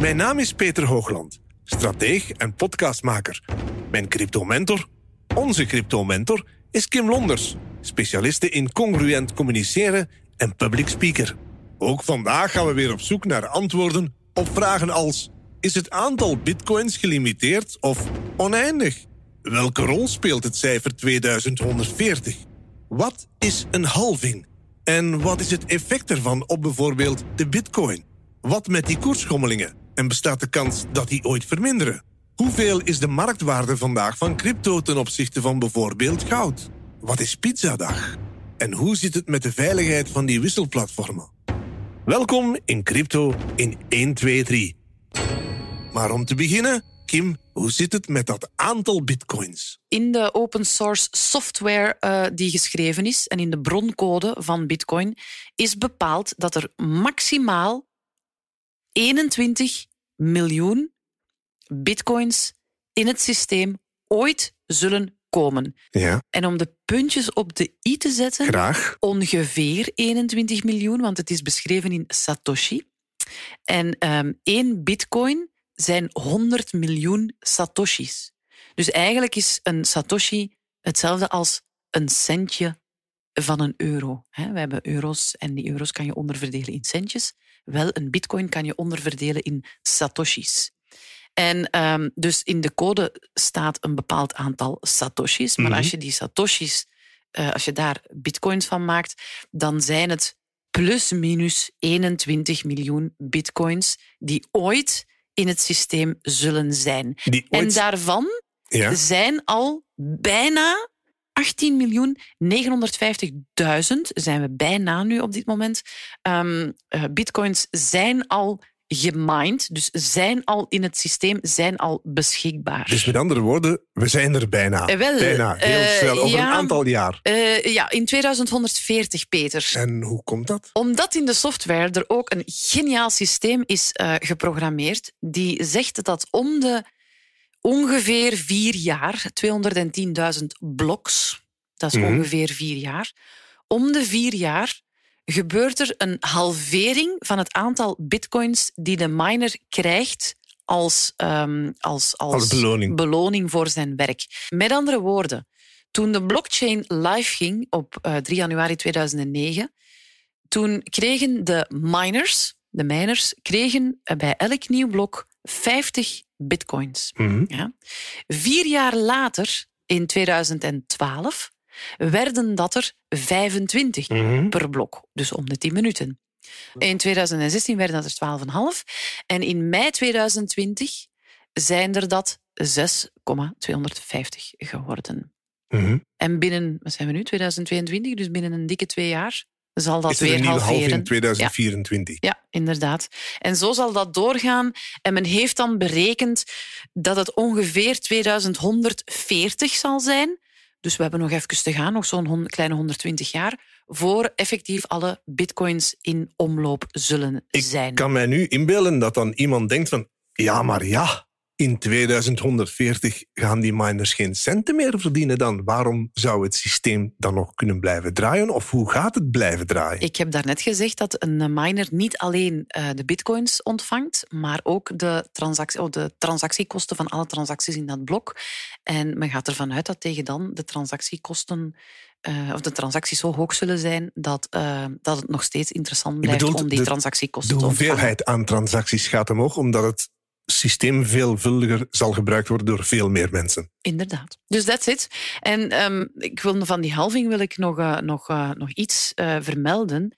Mijn naam is Peter Hoogland, strateeg en podcastmaker. Mijn crypto-mentor, onze crypto-mentor, is Kim Londers, specialiste in congruent communiceren en public speaker. Ook vandaag gaan we weer op zoek naar antwoorden op vragen als: is het aantal bitcoins gelimiteerd of oneindig? Welke rol speelt het cijfer 2140? Wat is een halving? En wat is het effect ervan op bijvoorbeeld de bitcoin? Wat met die koersschommelingen? En bestaat de kans dat die ooit verminderen? Hoeveel is de marktwaarde vandaag van crypto ten opzichte van bijvoorbeeld goud? Wat is pizzadag? En hoe zit het met de veiligheid van die wisselplatformen? Welkom in Crypto in 1, 2, 3. Maar om te beginnen, Kim, hoe zit het met dat aantal bitcoins? In de open source software uh, die geschreven is en in de broncode van bitcoin is bepaald dat er maximaal 21 miljoen bitcoins in het systeem ooit zullen komen. Ja. En om de puntjes op de i te zetten, Graag. ongeveer 21 miljoen, want het is beschreven in Satoshi. En um, één bitcoin zijn 100 miljoen Satoshis. Dus eigenlijk is een Satoshi hetzelfde als een centje van een euro. We hebben euro's en die euro's kan je onderverdelen in centjes. Wel, een bitcoin kan je onderverdelen in Satoshis. En um, dus in de code staat een bepaald aantal satoshis. Maar als je die satoshis, uh, als je daar bitcoins van maakt, dan zijn het plus minus 21 miljoen bitcoins die ooit in het systeem zullen zijn. Die ooit... En daarvan Ja. zijn al bijna 18 miljoen 950.000 zijn we bijna nu op dit moment. Um, uh, bitcoins zijn al gemined, dus zijn al in het systeem, zijn al beschikbaar. Dus met andere woorden, we zijn er bijna. Eh, wel, bijna, heel eh, snel, over ja. een aantal jaar. Uh, ja, in 2140, Peter. En hoe komt dat? Omdat in de software er ook een geniaal systeem is uh, geprogrammeerd die zegt dat om de ongeveer vier jaar, 210.000 bloks, dat is Mhm. ongeveer vier jaar, om de vier jaar gebeurt er een halvering van het aantal bitcoins die de miner krijgt als, um, als, als, Als beloning. beloning voor zijn werk. Met andere woorden, toen de blockchain live ging op uh, 3 januari 2009, toen kregen de miners, de miners, kregen bij elk nieuw blok 50 bitcoins. Mhm. Ja. Vier jaar later, in 2012, werden dat er 25 Mhm. per blok, dus om de 10 minuten. In 2016 werden dat er 12,5 en in mei 2020 zijn er dat 6,250 geworden. Mhm. En binnen, wat zijn we nu, 2022, dus binnen een dikke twee jaar zal dat Is er een weer halveren. in 2024? Ja, inderdaad. En zo zal dat doorgaan. En men heeft dan berekend dat het ongeveer 2140 zal zijn. Dus we hebben nog even te gaan, nog zo'n kleine 120 jaar, voor effectief alle bitcoins in omloop zullen Ik zijn. kan mij nu inbeelden dat dan iemand denkt van... Ja, maar ja, in 2140 gaan die miners geen centen meer verdienen dan. Waarom zou het systeem dan nog kunnen blijven draaien? Of hoe gaat het blijven draaien? Ik heb daarnet gezegd dat een miner niet alleen uh, de bitcoins ontvangt, maar ook de, transactie, oh, de transactiekosten van alle transacties in dat blok. En men gaat ervan uit dat tegen dan de transactiekosten uh, of de transacties zo hoog zullen zijn dat, uh, dat het nog steeds interessant blijft om die de- transactiekosten De te ontvangen. hoeveelheid aan transacties gaat omhoog, omdat het systeem veelvuldiger zal gebruikt worden door veel meer mensen. Inderdaad. Dus that's it. En um, ik wil van die halving wil ik nog, uh, nog, uh, nog iets uh, vermelden.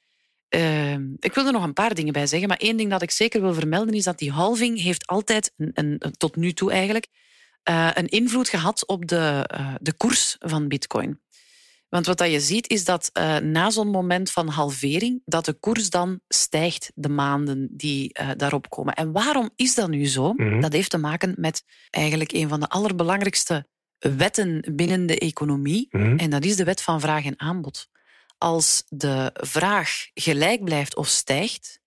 Uh, ik wil er nog een paar dingen bij zeggen, maar één ding dat ik zeker wil vermelden is dat die halving heeft altijd, een, tot nu toe eigenlijk, een invloed gehad op de, de koers van bitcoin. Want wat dat je ziet is dat uh, na zo'n moment van halvering, dat de koers dan stijgt de maanden die uh, daarop komen. En waarom is dat nu zo? Mhm. Dat heeft te maken met eigenlijk een van de allerbelangrijkste wetten binnen de economie. Mhm. En dat is de wet van vraag en aanbod. Als de vraag gelijk blijft of stijgt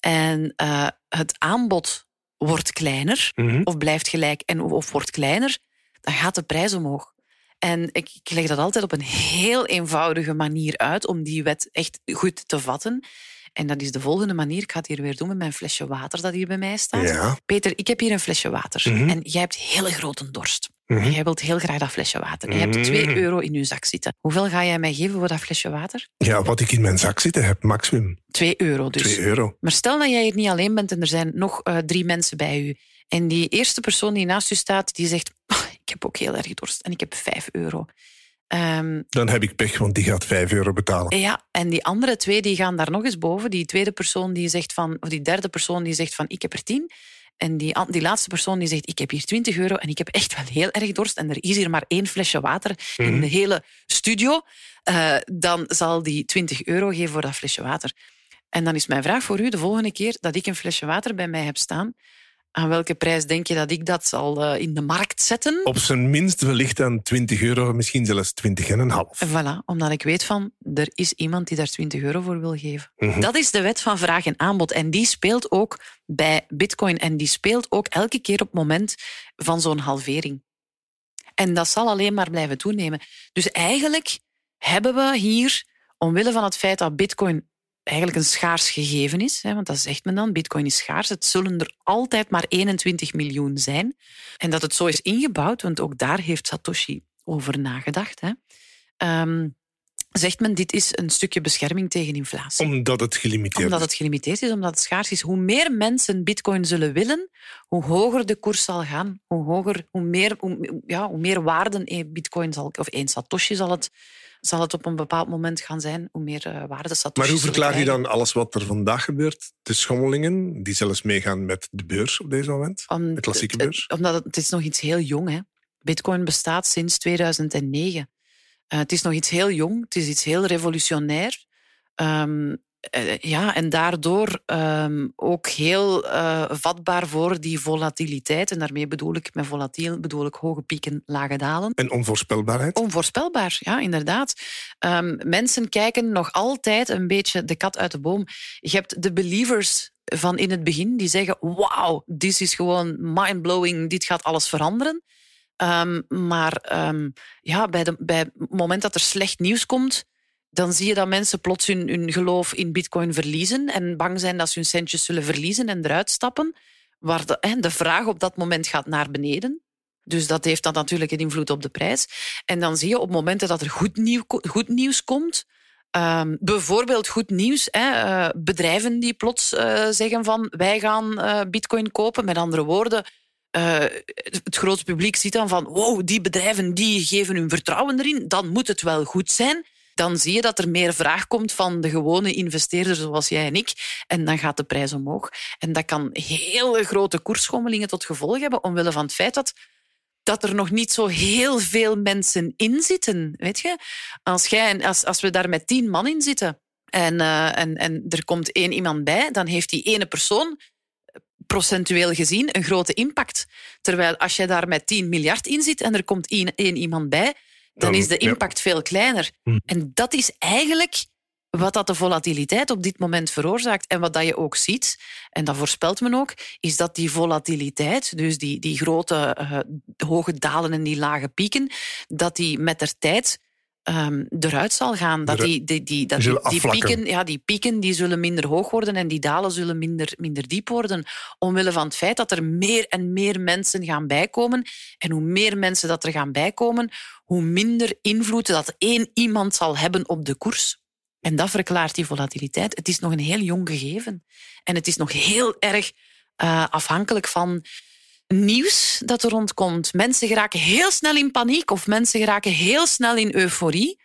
en uh, het aanbod wordt kleiner Mhm. of blijft gelijk en of wordt kleiner, dan gaat de prijs omhoog. En ik, ik leg dat altijd op een heel eenvoudige manier uit om die wet echt goed te vatten. En dat is de volgende manier. Ik ga het hier weer doen met mijn flesje water dat hier bij mij staat. Ja. Peter, ik heb hier een flesje water. Mhm. En jij hebt hele grote dorst. Mhm. En jij wilt heel graag dat flesje water. En je hebt 2 Mhm. euro in je zak zitten. Hoeveel ga jij mij geven voor dat flesje water? ja, wat ik in mijn zak zitten heb, maximum 2 euro dus. 2 euro. Maar stel dat jij hier niet alleen bent en er zijn nog eh, drie mensen bij u. En die eerste persoon die naast u staat, die zegt... "Ah, ik heb ook heel erg dorst en ik heb 5 euro. Ehm, Dan heb ik pech, want die gaat 5 euro betalen. ja, en die andere twee die gaan daar nog eens boven. Die tweede persoon die zegt van... Of die derde persoon die zegt van, ik heb er 10. En die, die laatste persoon die zegt, ik heb hier 20 euro en ik heb echt wel heel erg dorst. En er is hier maar één flesje water in Mhm. de hele studio. eh, dan zal die 20 euro geven voor dat flesje water. En dan is mijn vraag voor u, de volgende keer dat ik een flesje water bij mij heb staan, aan welke prijs denk je dat ik dat zal eh, in de markt zetten? Op zijn minst wellicht aan 20 euro, misschien zelfs 20 en een half. Voilà, omdat ik weet van, er is iemand die daar 20 euro voor wil geven. Mhm. Dat is de wet van vraag en aanbod. En die speelt ook bij Bitcoin. En die speelt ook elke keer op het moment van zo'n halvering. En dat zal alleen maar blijven toenemen. Dus eigenlijk hebben we hier, omwille van het feit dat Bitcoin eigenlijk een schaars gegeven is, hè, want dat zegt men dan, Bitcoin is schaars, het zullen er altijd maar 21 miljoen zijn. En dat het zo is ingebouwd, want ook daar heeft Satoshi over nagedacht. Hè. Ehm, zegt men, dit is een stukje bescherming tegen inflatie Omdat het gelimiteerd omdat is. het gelimiteerd is, omdat het schaars is. Hoe meer mensen bitcoin zullen willen, hoe hoger de koers zal gaan. Hoe, hoger, hoe, meer, hoe, ja, hoe meer waarden bitcoin zal, of één satoshi zal het, zal het op een bepaald moment gaan zijn. Hoe meer uh, waarde satoshi Maar hoe verklaar je dan alles wat er vandaag gebeurt? De schommelingen, die zelfs meegaan met de beurs op deze moment? Om, De klassieke het- beurs? Omdat het, het is nog iets heel jong is. Bitcoin bestaat sinds 2009. Uh, het is nog iets heel jong, het is iets heel revolutionair. Um, uh, ja, en daardoor um, ook heel uh, vatbaar voor die volatiliteit. En daarmee bedoel ik, met volatiel bedoel ik hoge pieken, lage dalen. En onvoorspelbaarheid? Onvoorspelbaar, ja, inderdaad. Um, mensen kijken nog altijd een beetje de kat uit de boom. Je hebt de believers van in het begin die zeggen: Wauw, dit is gewoon mindblowing, dit gaat alles veranderen. Um, maar um, ja, bij, de, bij het moment dat er slecht nieuws komt, dan zie je dat mensen plots hun, geloof in bitcoin verliezen en bang zijn dat ze hun centjes zullen verliezen en eruit stappen. Waar de, hè, de vraag op dat moment gaat naar beneden. Dus dat heeft dan natuurlijk een invloed op de prijs. En dan zie je op momenten dat er goed, goed nieuws komt, Um, bijvoorbeeld goed nieuws. Hè, uh, bedrijven die plots uh, zeggen van wij gaan uh, bitcoin kopen. Met andere woorden, uh, het grote publiek ziet dan van wow, die bedrijven die geven hun vertrouwen erin, dan moet het wel goed zijn. Dan zie je dat er meer vraag komt van de gewone investeerders zoals jij en ik. En dan gaat de prijs omhoog. En dat kan hele grote koersschommelingen tot gevolg hebben, omwille van het feit dat dat er nog niet zo heel veel mensen in zitten. Weet je? Als, jij, als, als we daar met tien man in zitten en, uh, en, en er komt één iemand bij, dan heeft die ene persoon procentueel gezien een grote impact. Terwijl als je daar met 10 miljard in zit en er komt één, één iemand bij, dan, is de impact ja. veel kleiner. Hm. En dat is eigenlijk wat dat de volatiliteit op dit moment veroorzaakt. En wat dat je ook ziet, en dat voorspelt men ook, is dat die volatiliteit, dus die, die grote uh, hoge dalen en die lage pieken, dat die met der tijd um, eruit zal gaan. Dat die, die, die, dat die, die, pieken, ja, die pieken die zullen minder hoog worden en die dalen zullen minder, minder diep worden. Omwille van het feit dat er meer en meer mensen gaan bijkomen. En hoe meer mensen dat er gaan bijkomen, hoe minder invloed dat één iemand zal hebben op de koers. En dat verklaart die volatiliteit. Het is nog een heel jong gegeven. En het is nog heel erg uh, afhankelijk van nieuws dat er rondkomt. Mensen geraken heel snel in paniek of mensen geraken heel snel in euforie.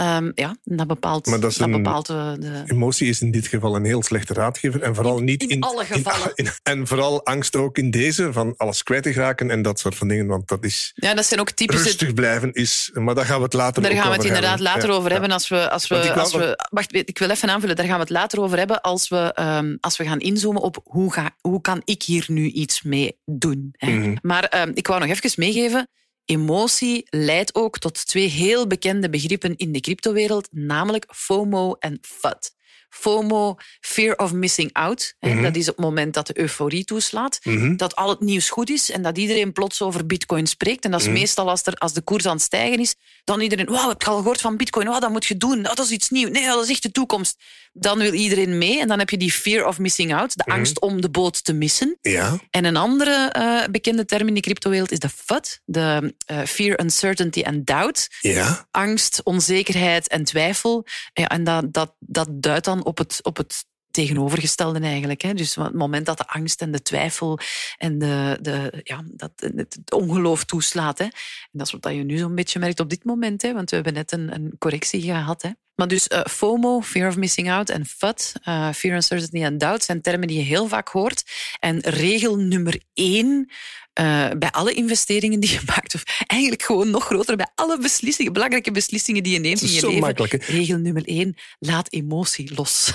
Um, ja, dat bepaalt, maar dat, is dat een, bepaalt de, de, Emotie is in dit geval een heel slechte raadgever. En vooral niet in, in alle gevallen. In, en vooral angst ook in deze, van alles kwijt te geraken en dat soort van dingen. Want dat is... Ja, dat zijn ook typische... Rustig blijven is... Maar daar gaan we het later daar over gaan we het inderdaad hebben. later ja, over ja. hebben als we... Als we, als we wacht, ik wil even aanvullen. Daar gaan we het later over hebben als we, um, als we gaan inzoomen op hoe, ga, hoe kan ik hier nu iets mee doen. Hè? Mhm. Mm -hmm. Maar um, ik wou nog even meegeven emotie leidt ook tot twee heel bekende begrippen in de cryptowereld, namelijk FOMO en FUD. FOMO, fear of missing out. Mhm. Dat is het moment dat de euforie toeslaat. Mhm. Dat al het nieuws goed is en dat iedereen plots over bitcoin spreekt. En dat is Mhm. meestal als, er, als de koers aan het stijgen is. Dan iedereen, wauw, heb je al gehoord van bitcoin? Wauw, dat moet je doen. Oh, dat is iets nieuws. Nee, dat is echt de toekomst. Dan wil iedereen mee. En dan heb je die fear of missing out. De angst om de boot te missen. Ja. En een andere eh, bekende term in de cryptowereld is de FUD. De eh, fear, uncertainty and doubt Ja. angst, onzekerheid en twijfel. Ja, en dat, dat, dat duidt dan op het, op het tegenovergestelde eigenlijk. Hè. Dus het moment dat de angst en de twijfel en de, de, ja, dat, het, ongeloof toeslaat. Hè. En dat is wat je nu zo'n beetje merkt op dit moment. Hè, want we hebben net een, een correctie gehad. Hè. Maar dus eh, FOMO, fear of missing out, en FUD, eh, fear, uncertainty and doubt, zijn termen die je heel vaak hoort. En regel nummer één eh, bij alle investeringen die je maakt, of eigenlijk gewoon nog groter, bij alle beslissingen, belangrijke beslissingen die je neemt in je zo leven. makkelijk. Regel nummer één, laat emotie los.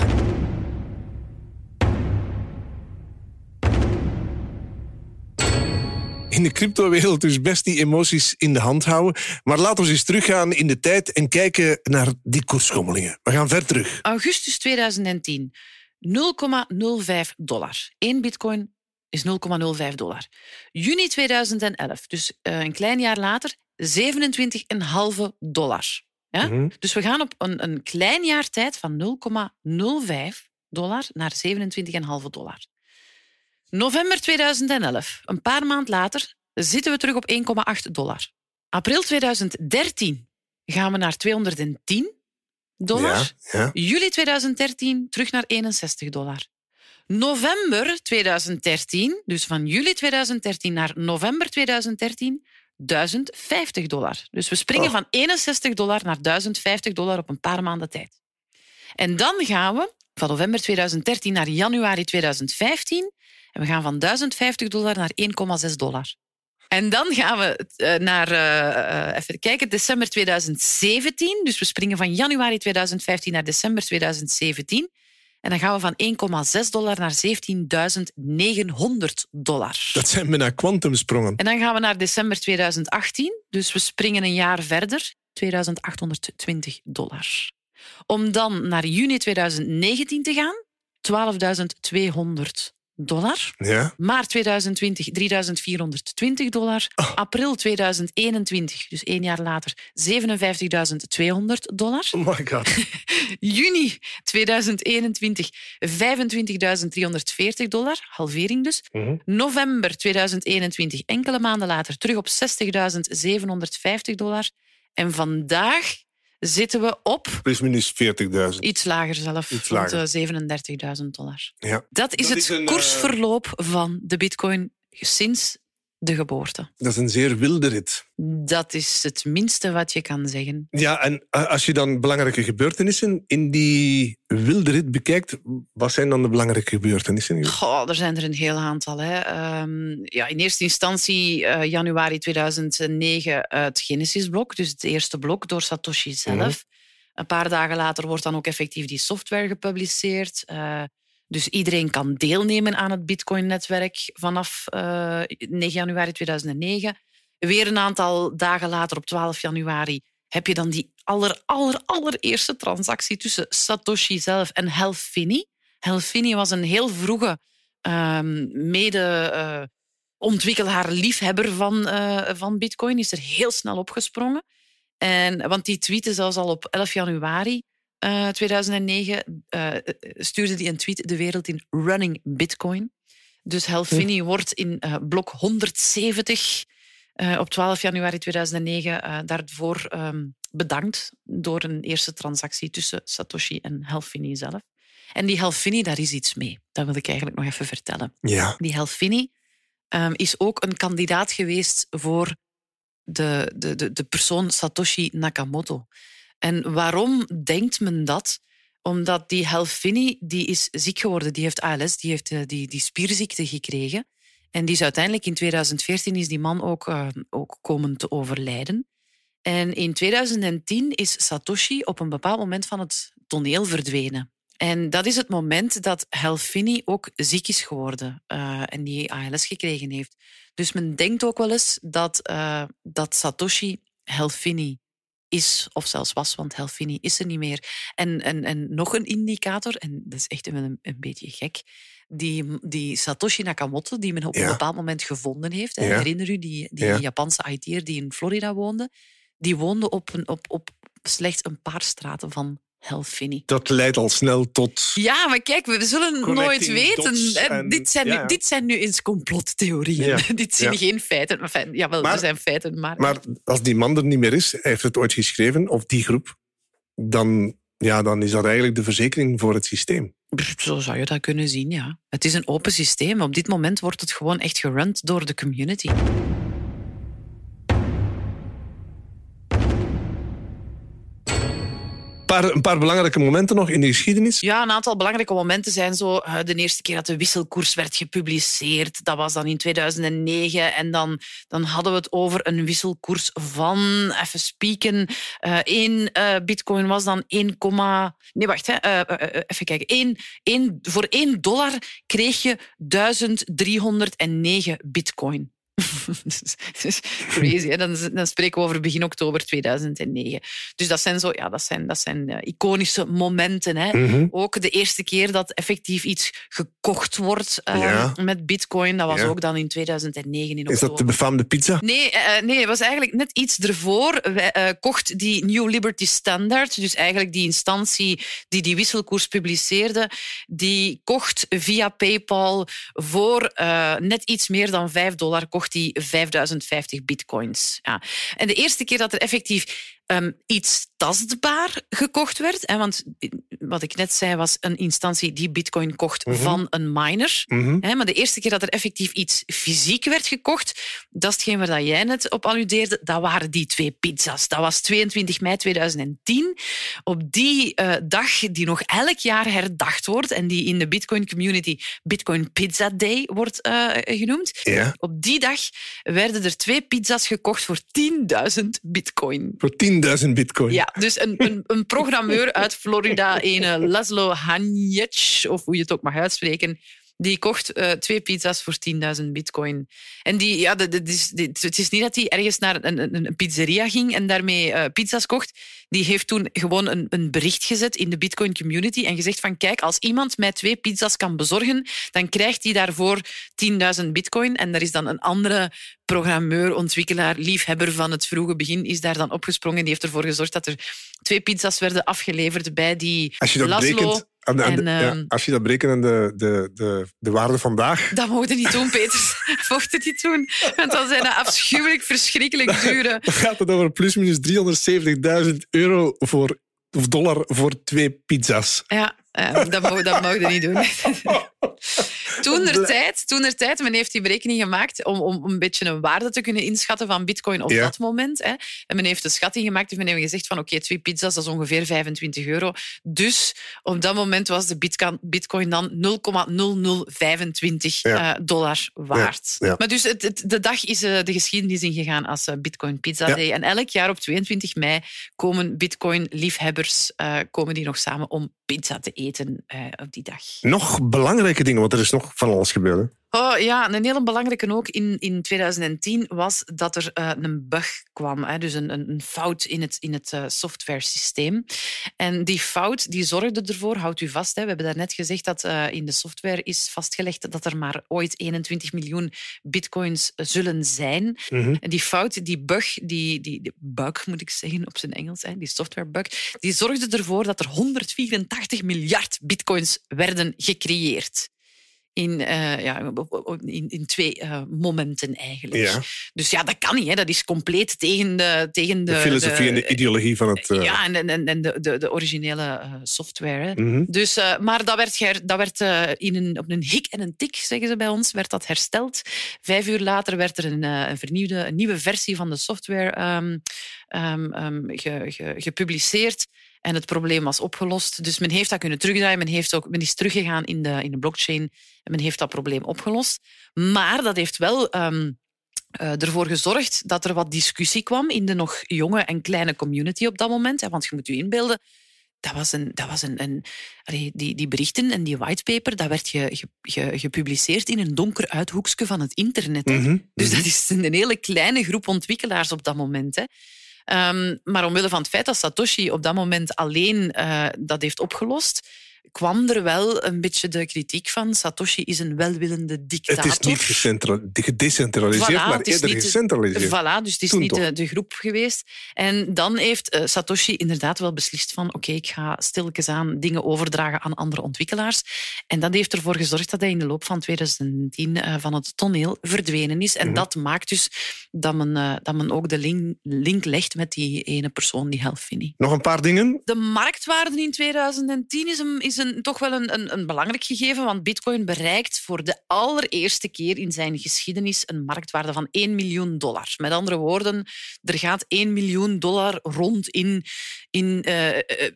In de cryptowereld dus best die emoties in de hand houden. Maar laten we eens teruggaan in de tijd en kijken naar die koersschommelingen. We gaan ver terug. Augustus 2010, 0,05 dollar. Eén bitcoin is 0,05 dollar. Juni 2011, dus eh, een klein jaar later, 27,5 dollar. Ja? Mhm. Dus we gaan op een, een klein jaar tijd van 0,05 dollar naar 27,5 dollar. November 2011, een paar maand later, zitten we terug op 1,8 dollar. April 2013 gaan we naar 210 dollar. Ja, ja. Juli 2013 terug naar 61 dollar. November 2013, dus van juli 2013 naar november 2013, 1050 dollar. Dus we springen Oh. van 61 dollar naar 1050 dollar op een paar maanden tijd. En dan gaan we van november 2013 naar januari 2015 en we gaan van 1050 dollar naar 1,6 dollar. En dan gaan we eh, naar, eh, eh, even kijken, december 2017. Dus we springen van januari 2015 naar december 2017. En dan gaan we van 1,6 dollar naar 17.900 dollar. Dat zijn bijna kwantumsprongen. En dan gaan we naar december 2018. Dus we springen een jaar verder. 2820 dollar. Om dan naar juni 2019 te gaan. 12.200 dollar. Ja. Maart 2020 3.420 dollar. April 2021, dus één jaar later, 57.200 dollar. Oh my god. Juni 2021 25.340 dollar, halvering dus. Mhm. November 2021, enkele maanden later, terug op 60.750 dollar. En vandaag zitten we op Plus minus 40.000. iets lager zelf, Iets rond lager. de 37.000 dollar. Ja. Dat is Dat het is een, eh, koersverloop van de bitcoin sinds de geboorte. Dat is een zeer wilde rit. Dat is het minste wat je kan zeggen. Ja, en als je dan belangrijke gebeurtenissen in die wilde rit bekijkt, wat zijn dan de belangrijke gebeurtenissen? Goh, er zijn er een heel aantal. Hè. Ehm, ja, in eerste instantie eh, januari 2009 eh, het Genesis-blok, dus het eerste blok door Satoshi zelf. Mhm. Een paar dagen later wordt dan ook effectief die software gepubliceerd. Eh, dus iedereen kan deelnemen aan het Bitcoin-netwerk vanaf eh, 9 januari 2009. Weer een aantal dagen later, op 12 januari, heb je dan die aller, aller, allereerste transactie tussen Satoshi zelf en. Hal Finney was een heel vroege ehm, mede-ontwikkelaar, liefhebber van, eh, van Bitcoin. Is er heel snel opgesprongen. En, want die tweette zelfs al op 11 januari eh, 2009. eh, stuurde die een tweet de wereld in Running Bitcoin. Dus Hal Finney wordt in eh, blok 170 eh, op 12 januari 2009 eh, daarvoor ehm, bedankt door een eerste transactie tussen Satoshi en Hal Finney zelf. En die Hal Finney, daar is iets mee. Dat wil ik eigenlijk nog even vertellen. Ja. Die Hal Finney ehm, is ook een kandidaat geweest voor de, de, de, de persoon Satoshi Nakamoto. En waarom denkt men dat? Omdat die Hal Finney die is ziek geworden. Die heeft ALS, die heeft eh, die, die spierziekte gekregen. En die is uiteindelijk in 2014 is die man ook, eh, ook komen te overlijden. En in 2010 is Satoshi op een bepaald moment van het toneel verdwenen. En dat is het moment dat Hal Finney ook ziek is geworden eh, en die ALS gekregen heeft. Dus men denkt ook wel eens dat, dat Satoshi Hal Finney is, of zelfs was, want Helfini is er niet meer. En, en, en nog een indicator, en dat is echt een, een beetje gek, die, die Satoshi Nakamoto, die men op Ja. een bepaald moment gevonden heeft. Ja. Herinner u die, die Ja. Japanse IT'er die in Florida woonde? Die woonde op, een, op, op slechts een paar straten van Helfini. Dat leidt al snel tot... Ja, maar kijk, we zullen nooit weten. en- dit, zijn ja, nu, dit zijn nu eens complottheorieën. Ja, dit zijn ja. geen feiten. Maar jawel, Maar- er zijn feiten, maar... Maar als die man er niet meer is, hij heeft het ooit geschreven, of die groep, dan, ja, dan is dat eigenlijk de verzekering voor het systeem. Zo zou je dat kunnen zien, ja. Het is een open systeem. Op dit moment wordt het gewoon echt gerund door de community. Paar, een paar belangrijke momenten nog in de geschiedenis. Ja, een aantal belangrijke momenten zijn zo. eh, De eerste keer dat de wisselkoers werd gepubliceerd, dat was dan in 2009. En dan, dan hadden we het over een wisselkoers van, even spieken, eh één eh, bitcoin was dan 1, nee, wacht, hè, even kijken. Eén, één, voor 1 dollar kreeg je 1309 bitcoin. Dat is crazy. Hè? Dan, dan spreken we over begin oktober 2009. Dus dat zijn, zo, ja, dat zijn, dat zijn eh, iconische momenten. Hè? Mhm. Ook de eerste keer dat effectief iets gekocht wordt Ja. met bitcoin, dat was Ja. ook dan in 2009 in Is dat de oktober. befaamde pizza? Nee, eh, nee, het was eigenlijk net iets ervoor. Wij, kocht die New Liberty Standard, dus eigenlijk die instantie die die wisselkoers publiceerde, die kocht via PayPal voor net iets meer dan 5 dollar, kocht die 5050 bitcoins. Ja. En de eerste keer dat er effectief ehm, iets tastbaar gekocht werd, hè, want wat ik net zei was een instantie die bitcoin kocht Mhm. van een miner. Mhm. Hè, maar de eerste keer dat er effectief iets fysiek werd gekocht, dat is hetgeen waar dat jij net op alludeerde, dat waren die twee pizza's. Dat was 22 mei 2010. Op die eh, dag, die nog elk jaar herdacht wordt en die in de Bitcoin community Bitcoin Pizza Day wordt eh, genoemd. Ja, Op die dag werden er twee pizza's gekocht voor 10.000 bitcoin. voor 10.000 bitcoin. Ja, dus een, een, een programmeur uit Florida, een Laszlo Hanjec, of hoe je het ook mag uitspreken, die kocht eh, twee pizza's voor 10.000 bitcoin. En die, ja, dat- dat is, dit- het is niet dat hij ergens naar een, een, pizzeria ging en daarmee eh, pizza's kocht. Die heeft toen gewoon een, een bericht gezet in de bitcoin community en gezegd van kijk, als iemand mij twee pizza's kan bezorgen, dan krijgt hij daarvoor 10.000 bitcoin. En daar is dan een andere programmeur, ontwikkelaar, liefhebber van het vroege begin, is daar dan opgesprongen. Die heeft ervoor gezorgd dat er twee pizza's werden afgeleverd bij die Als je dat Laszlo. berekent aan de, aan de- en, ja, ehm, als je dat berekent aan de, de, de, de waarde vandaag, Dat mocht je niet doen, Peter. mocht het niet doen. Want dan zijn dat afschuwelijk, verschrikkelijk dure. dan gaat het over plusminus 370.000 euro voor, of dollar voor twee pizza's. Ja, eh, dat mag, dat mag je niet doen. Toen er tijd, toen er tijd, men heeft die berekening gemaakt om, om een beetje een waarde te kunnen inschatten van bitcoin op Ja. dat moment. Hè. En men heeft de schatting gemaakt en men heeft gezegd van oké, twee pizza's, dat is ongeveer 25 euro. Dus op dat moment was de bitcoin dan 0,0025 Ja. eh, dollar waard. Ja. Maar dus het, het- de dag is eh, de geschiedenis ingegaan als eh, Bitcoin Pizza. Day. En elk jaar op 22 mei komen Bitcoin-liefhebbers komen die nog samen om pizza te eten op die dag. Nog belangrijke dingen, want er is nog van alles gebeurd. hè. Oh, ja, een hele belangrijke ook in, in 2010 was dat er eh, een bug kwam. Hè, dus een, een, fout in het, in het eh, software-systeem. En die fout die zorgde ervoor, houdt u vast, hè, we hebben daarnet gezegd dat eh, in de software is vastgelegd dat er maar ooit 21 miljoen bitcoins zullen zijn. Mhm. En die fout, die bug, die, die, die bug moet ik zeggen op zijn Engels, hè, die softwarebug, die zorgde ervoor dat er 184 miljard bitcoins werden gecreëerd. In, eh, ja, in, in twee eh, momenten eigenlijk. Ja, Dus ja, dat kan niet. Hè. Dat is compleet tegen de... Tegen de, de filosofie en de ideologie van het... eh, Ja, en, en, en de, de, de originele software. Hè. mhm. Dus, maar dat werd, dat werd in een, op een hik en een tik, zeggen ze bij ons, werd dat hersteld. Vijf uur later werd er een, een vernieuwde, een nieuwe versie van de software ehm, ehm, ehm, ge- ge- gepubliceerd. En het probleem was opgelost. Dus men heeft dat kunnen terugdraaien. Men, heeft ook, men is teruggegaan in de, in de blockchain en men heeft dat probleem opgelost. Maar dat heeft wel ehm, eh, ervoor gezorgd dat er wat discussie kwam in de nog jonge en kleine community op dat moment. Hè, want je moet je inbeelden, dat was een, dat was een, een die, die berichten en die whitepaper, dat werd ge, ge- ge- gepubliceerd in een donker uithoekje van het internet. hè. Mhm. Dus Mhm. dat is een hele kleine groep ontwikkelaars op dat moment. Hè. Ehm, maar omwille van het feit dat Satoshi op dat moment alleen uh, dat heeft opgelost, kwam er wel een beetje de kritiek van Satoshi is een welwillende dictator. Het is niet gedecentraliseerd, voilà, maar eerder niet, gecentraliseerd. Voilà, dus het is Toen niet de, de, groep geweest. En dan heeft uh, Satoshi inderdaad wel beslist van oké, ik ga stilletjes aan dingen overdragen aan andere ontwikkelaars. En dat heeft ervoor gezorgd dat hij in de loop van 2010 uh, van het toneel verdwenen is. En Mhm. dat maakt dus dat men, uh, dat men ook de link, link legt met die ene persoon, die Helfini. Nog een paar dingen. De marktwaarde in 2010 is, een, is een, toch wel een, een, een, belangrijk gegeven, want Bitcoin bereikt voor de allereerste keer in zijn geschiedenis een marktwaarde van 1 miljoen dollar. Met andere woorden, er gaat 1 miljoen dollar rond in, in uh,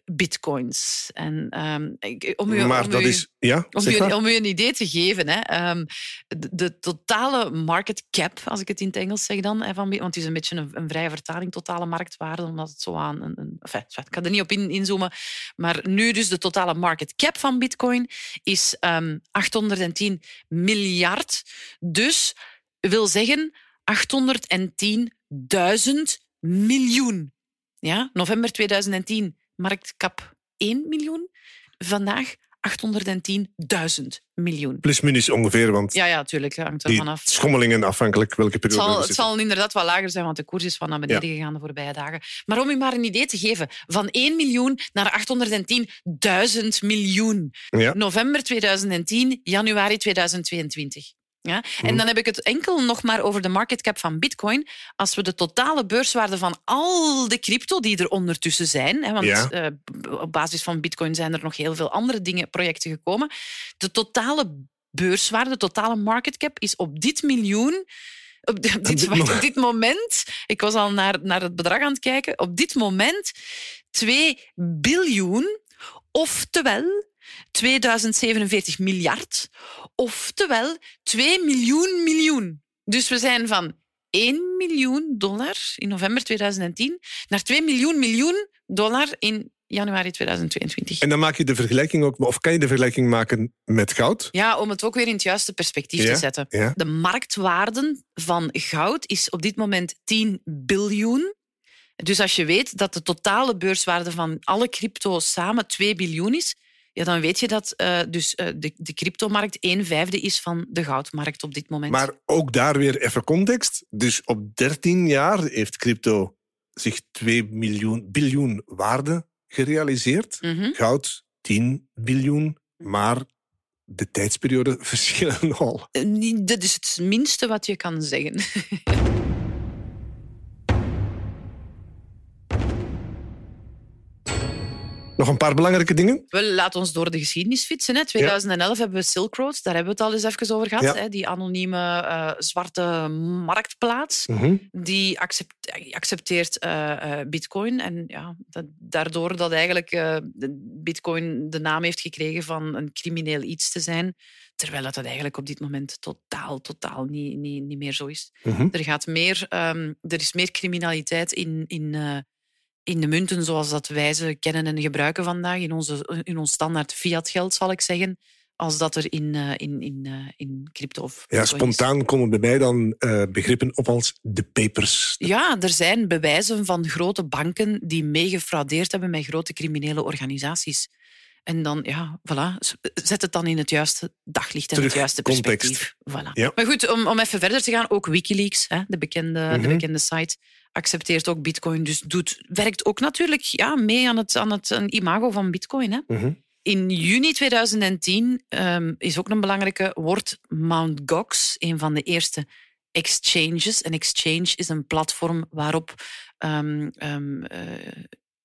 bitcoins. En, um, om u, maar om dat u, is... Ja, om, u, om u een idee te geven, hè, um, de, de, totale market cap, als ik het in het Engels zeg dan, hè, van, want het is een beetje een, een vrije vertaling, totale marktwaarde, omdat het zo aan... Een, een, enfin, ik ga er niet op in, inzoomen, maar nu dus de totale market cap van bitcoin is um, 810 miljard. Dus wil zeggen 810.000 miljoen. Ja, november 2010, marktkap 1 miljoen. Vandaag 810.000 miljoen. Plus minus ongeveer, want ja, ja, tuurlijk, hangt er vanaf. schommelingen afhankelijk welke periode het zal, we het zal inderdaad wel lager zijn, want de koers is van naar beneden ja. gegaan de voorbije dagen. Maar om u maar een idee te geven, van 1 miljoen naar 810.000 miljoen. Ja. November 2010, januari 2022. Ja? En mm. dan heb ik het enkel nog maar over de market cap van Bitcoin. Als we de totale beurswaarde van al de crypto die er ondertussen zijn, hè, want ja. uh, op basis van Bitcoin zijn er nog heel veel andere dingen, projecten gekomen. De totale beurswaarde, de totale market cap is op dit miljoen. Op dit, op dit, wacht, op dit moment, ik was al naar, naar het bedrag aan het kijken, op dit moment 2 biljoen, oftewel 2047 miljard, oftewel 2 miljoen miljoen. Dus we zijn van 1 miljoen dollar in november 2010 naar 2 miljoen miljoen dollar in januari 2022. En dan maak je de vergelijking ook, of kan je de vergelijking maken met goud? Ja, om het ook weer in het juiste perspectief ja, te zetten. Ja. De marktwaarde van goud is op dit moment 10 biljoen. Dus als je weet dat de totale beurswaarde van alle crypto's samen 2 biljoen is, ja, dan weet je dat uh, dus, uh, de, de cryptomarkt een vijfde is van de goudmarkt op dit moment. Maar ook daar weer even context. Dus op 13 jaar heeft crypto zich 2 miljoen, biljoen waarde gerealiseerd. Mm -hmm. Goud 10 biljoen, maar de tijdsperiode verschillen nogal. Uh, dat is het minste wat je kan zeggen. Nog een paar belangrijke dingen? We laten ons door de geschiedenis fietsen. Hè. 2011 ja. hebben we Silk Road, daar hebben we het al eens even over gehad. Ja. Hè. Die anonieme uh, zwarte marktplaats. Mm -hmm. Die accept, accepteert uh, bitcoin. En ja, dat, daardoor dat eigenlijk bitcoin de naam heeft gekregen van een crimineel iets te zijn. Terwijl dat, dat eigenlijk op dit moment totaal, totaal niet, niet, niet meer zo is. Mm -hmm. Er, gaat meer, um, er is meer criminaliteit in... in in de munten zoals dat wij ze kennen en gebruiken vandaag, in, onze, in ons standaard fiatgeld, zal ik zeggen, als dat er in, uh, in, in, uh, in crypto of Ja, spontaan is. komen bij mij dan uh, begrippen op als de papers. Ja, er zijn bewijzen van grote banken die meegefraudeerd hebben met grote criminele organisaties. En dan, ja, voilà, zet het dan in het juiste daglicht en Terug, het juiste perspectief. Voilà. Ja. Maar goed, om, om even verder te gaan, ook Wikileaks, hè, de, bekende, Mhm. de bekende site, accepteert ook bitcoin. Dus doet, werkt ook natuurlijk ja, mee aan het, aan het een imago van bitcoin. Hè. Mhm. In juni 2010 um, is ook een belangrijke, wordt Mt. Gox een van de eerste exchanges. Een exchange is een platform waarop um, um, uh,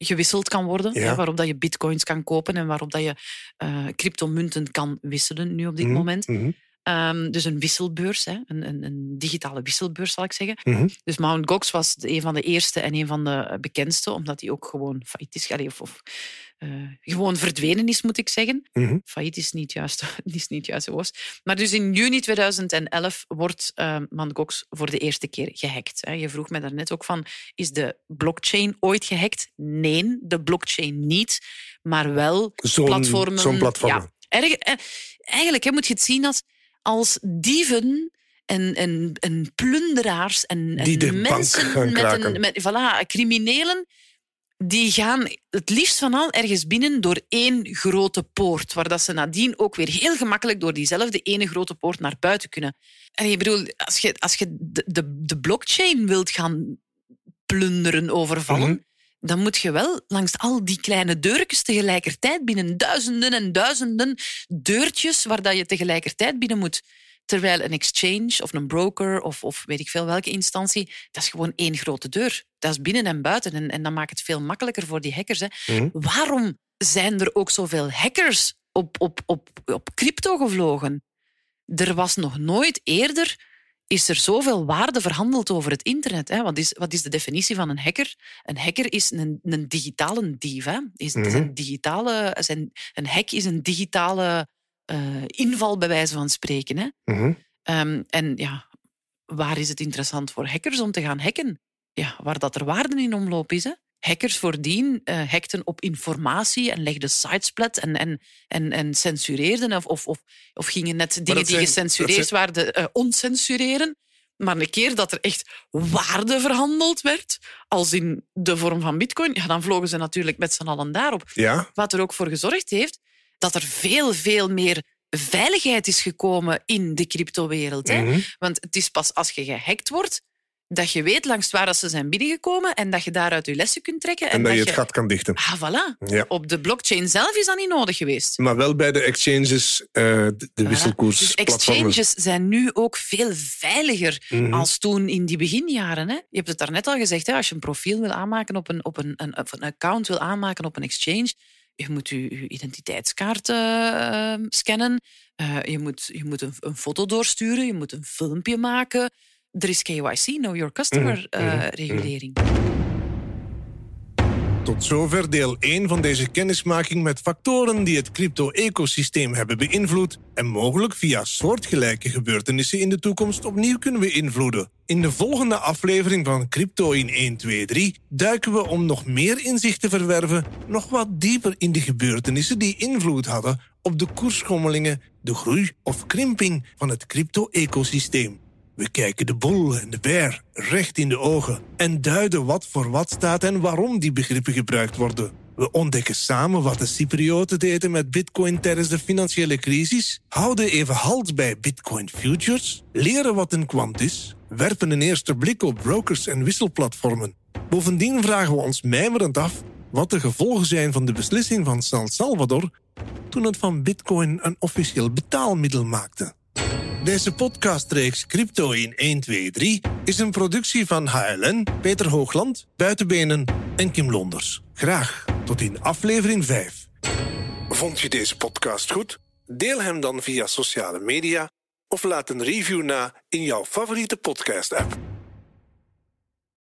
gewisseld kan worden, Ja. hè, waarop dat je bitcoins kan kopen en waarop dat je uh, cryptomunten kan wisselen nu op dit Mhm, moment. mhm, Um, dus een wisselbeurs, hè, een, een, een digitale wisselbeurs zal ik zeggen. mhm. Dus Mt. Gox was een van de eerste en een van de bekendste, omdat hij ook gewoon failliet is, allee, of, of eh, gewoon verdwenen is, moet ik zeggen. Mhm. Failliet is niet juist, is niet juist woord. Maar dus in juni 2011 wordt uh, voor de eerste keer gehackt. Je vroeg me daarnet ook van, is de blockchain ooit gehackt? Nee, de blockchain niet, maar wel Zo'n platformen. zo'n platform. Ja, erg, eh, eigenlijk hè, moet je het zien als, als dieven en, en, en plunderaars en, en mensen met een met, voilà, criminelen. Die gaan het liefst van al ergens binnen door één grote poort, waar dat ze nadien ook weer heel gemakkelijk door diezelfde ene grote poort naar buiten kunnen. En ik bedoel, als je, als je de, de, de blockchain wilt gaan plunderen, overvallen, Mhm. dan moet je wel langs al die kleine deurtjes tegelijkertijd binnen. Duizenden en duizenden deurtjes waar dat je tegelijkertijd binnen moet. Terwijl een exchange of een broker of, of weet ik veel welke instantie, dat is gewoon één grote deur. Dat is binnen en buiten. En, en dat maakt het veel makkelijker voor die hackers. Hè. Mhm. Waarom zijn er ook zoveel hackers op, op, op, op crypto gevlogen? Er was nog nooit eerder is er zoveel waarde verhandeld over het internet. Hè? Wat, is, wat is de definitie van een hacker? Een hacker is een, een digitale dief. Hè? Is Mhm. een, digitale, zijn, een hack is een digitale eh, inval, bij wijze van spreken. Hè? Mhm. Ehm, en ja, waar is het interessant voor hackers om te gaan hacken? Ja, waar dat er waarde in omloop is. Hè? Hackers voordien eh hackten op informatie en legden sites plat en, en, en, en censureerden of, of, of, of gingen net dingen die gecensureerd zijn- waren eh, oncensureren. Maar een keer dat er echt waarde verhandeld werd, als in de vorm van bitcoin, ja, dan vlogen ze natuurlijk met z'n allen daarop. Ja, Wat er ook voor gezorgd heeft dat er veel, veel meer veiligheid is gekomen in de cryptowereld. hè. Mhm. Want het is pas als je gehackt wordt dat je weet langs waar dat ze zijn binnengekomen en dat je daaruit je lessen kunt trekken. en dat je het gat kan dichten. Ah, voilà. Ja. Op de blockchain zelf is dat niet nodig geweest. Maar wel bij de exchanges, eh, de, de Voilà. wisselkoers. Dus platformen. exchanges zijn nu ook veel veiliger Mhm. als toen in die beginjaren. Hè? Je hebt het daarnet al gezegd, hè? als je een profiel wil aanmaken op een, op een, een account wil aanmaken op een exchange, je moet je, je identiteitskaart eh, scannen, eh, je moet, je moet een, een foto doorsturen, je moet een filmpje maken. Er is KYC, Know Your Customer, Mhm, eh, mhm, regulering. Tot zover deel 1 van deze kennismaking met factoren die het crypto-ecosysteem hebben beïnvloed en mogelijk via soortgelijke gebeurtenissen in de toekomst opnieuw kunnen beïnvloeden. In de volgende aflevering van Crypto in 1, 2, 3 duiken we om nog meer inzicht te verwerven nog wat dieper in de gebeurtenissen die invloed hadden op de koersschommelingen, de groei of krimping van het crypto-ecosysteem. We kijken de boel en de bear recht in de ogen en duiden wat voor wat staat en waarom die begrippen gebruikt worden. We ontdekken samen wat de Cyprioten deden met Bitcoin tijdens de financiële crisis, houden even halt bij Bitcoin futures, leren wat een kwant is, werpen een eerste blik op brokers en wisselplatformen. Bovendien vragen we ons mijmerend af wat de gevolgen zijn van de beslissing van San Salvador toen het van Bitcoin een officieel betaalmiddel maakte. Deze podcastreeks Crypto in 1, 2, 3 is een productie van HLN, Peter Hoogland, Buitenbenen en Kim Londers. Graag tot in aflevering 5. Vond je deze podcast goed? Deel hem dan via sociale media of laat een review na in jouw favoriete podcast-app.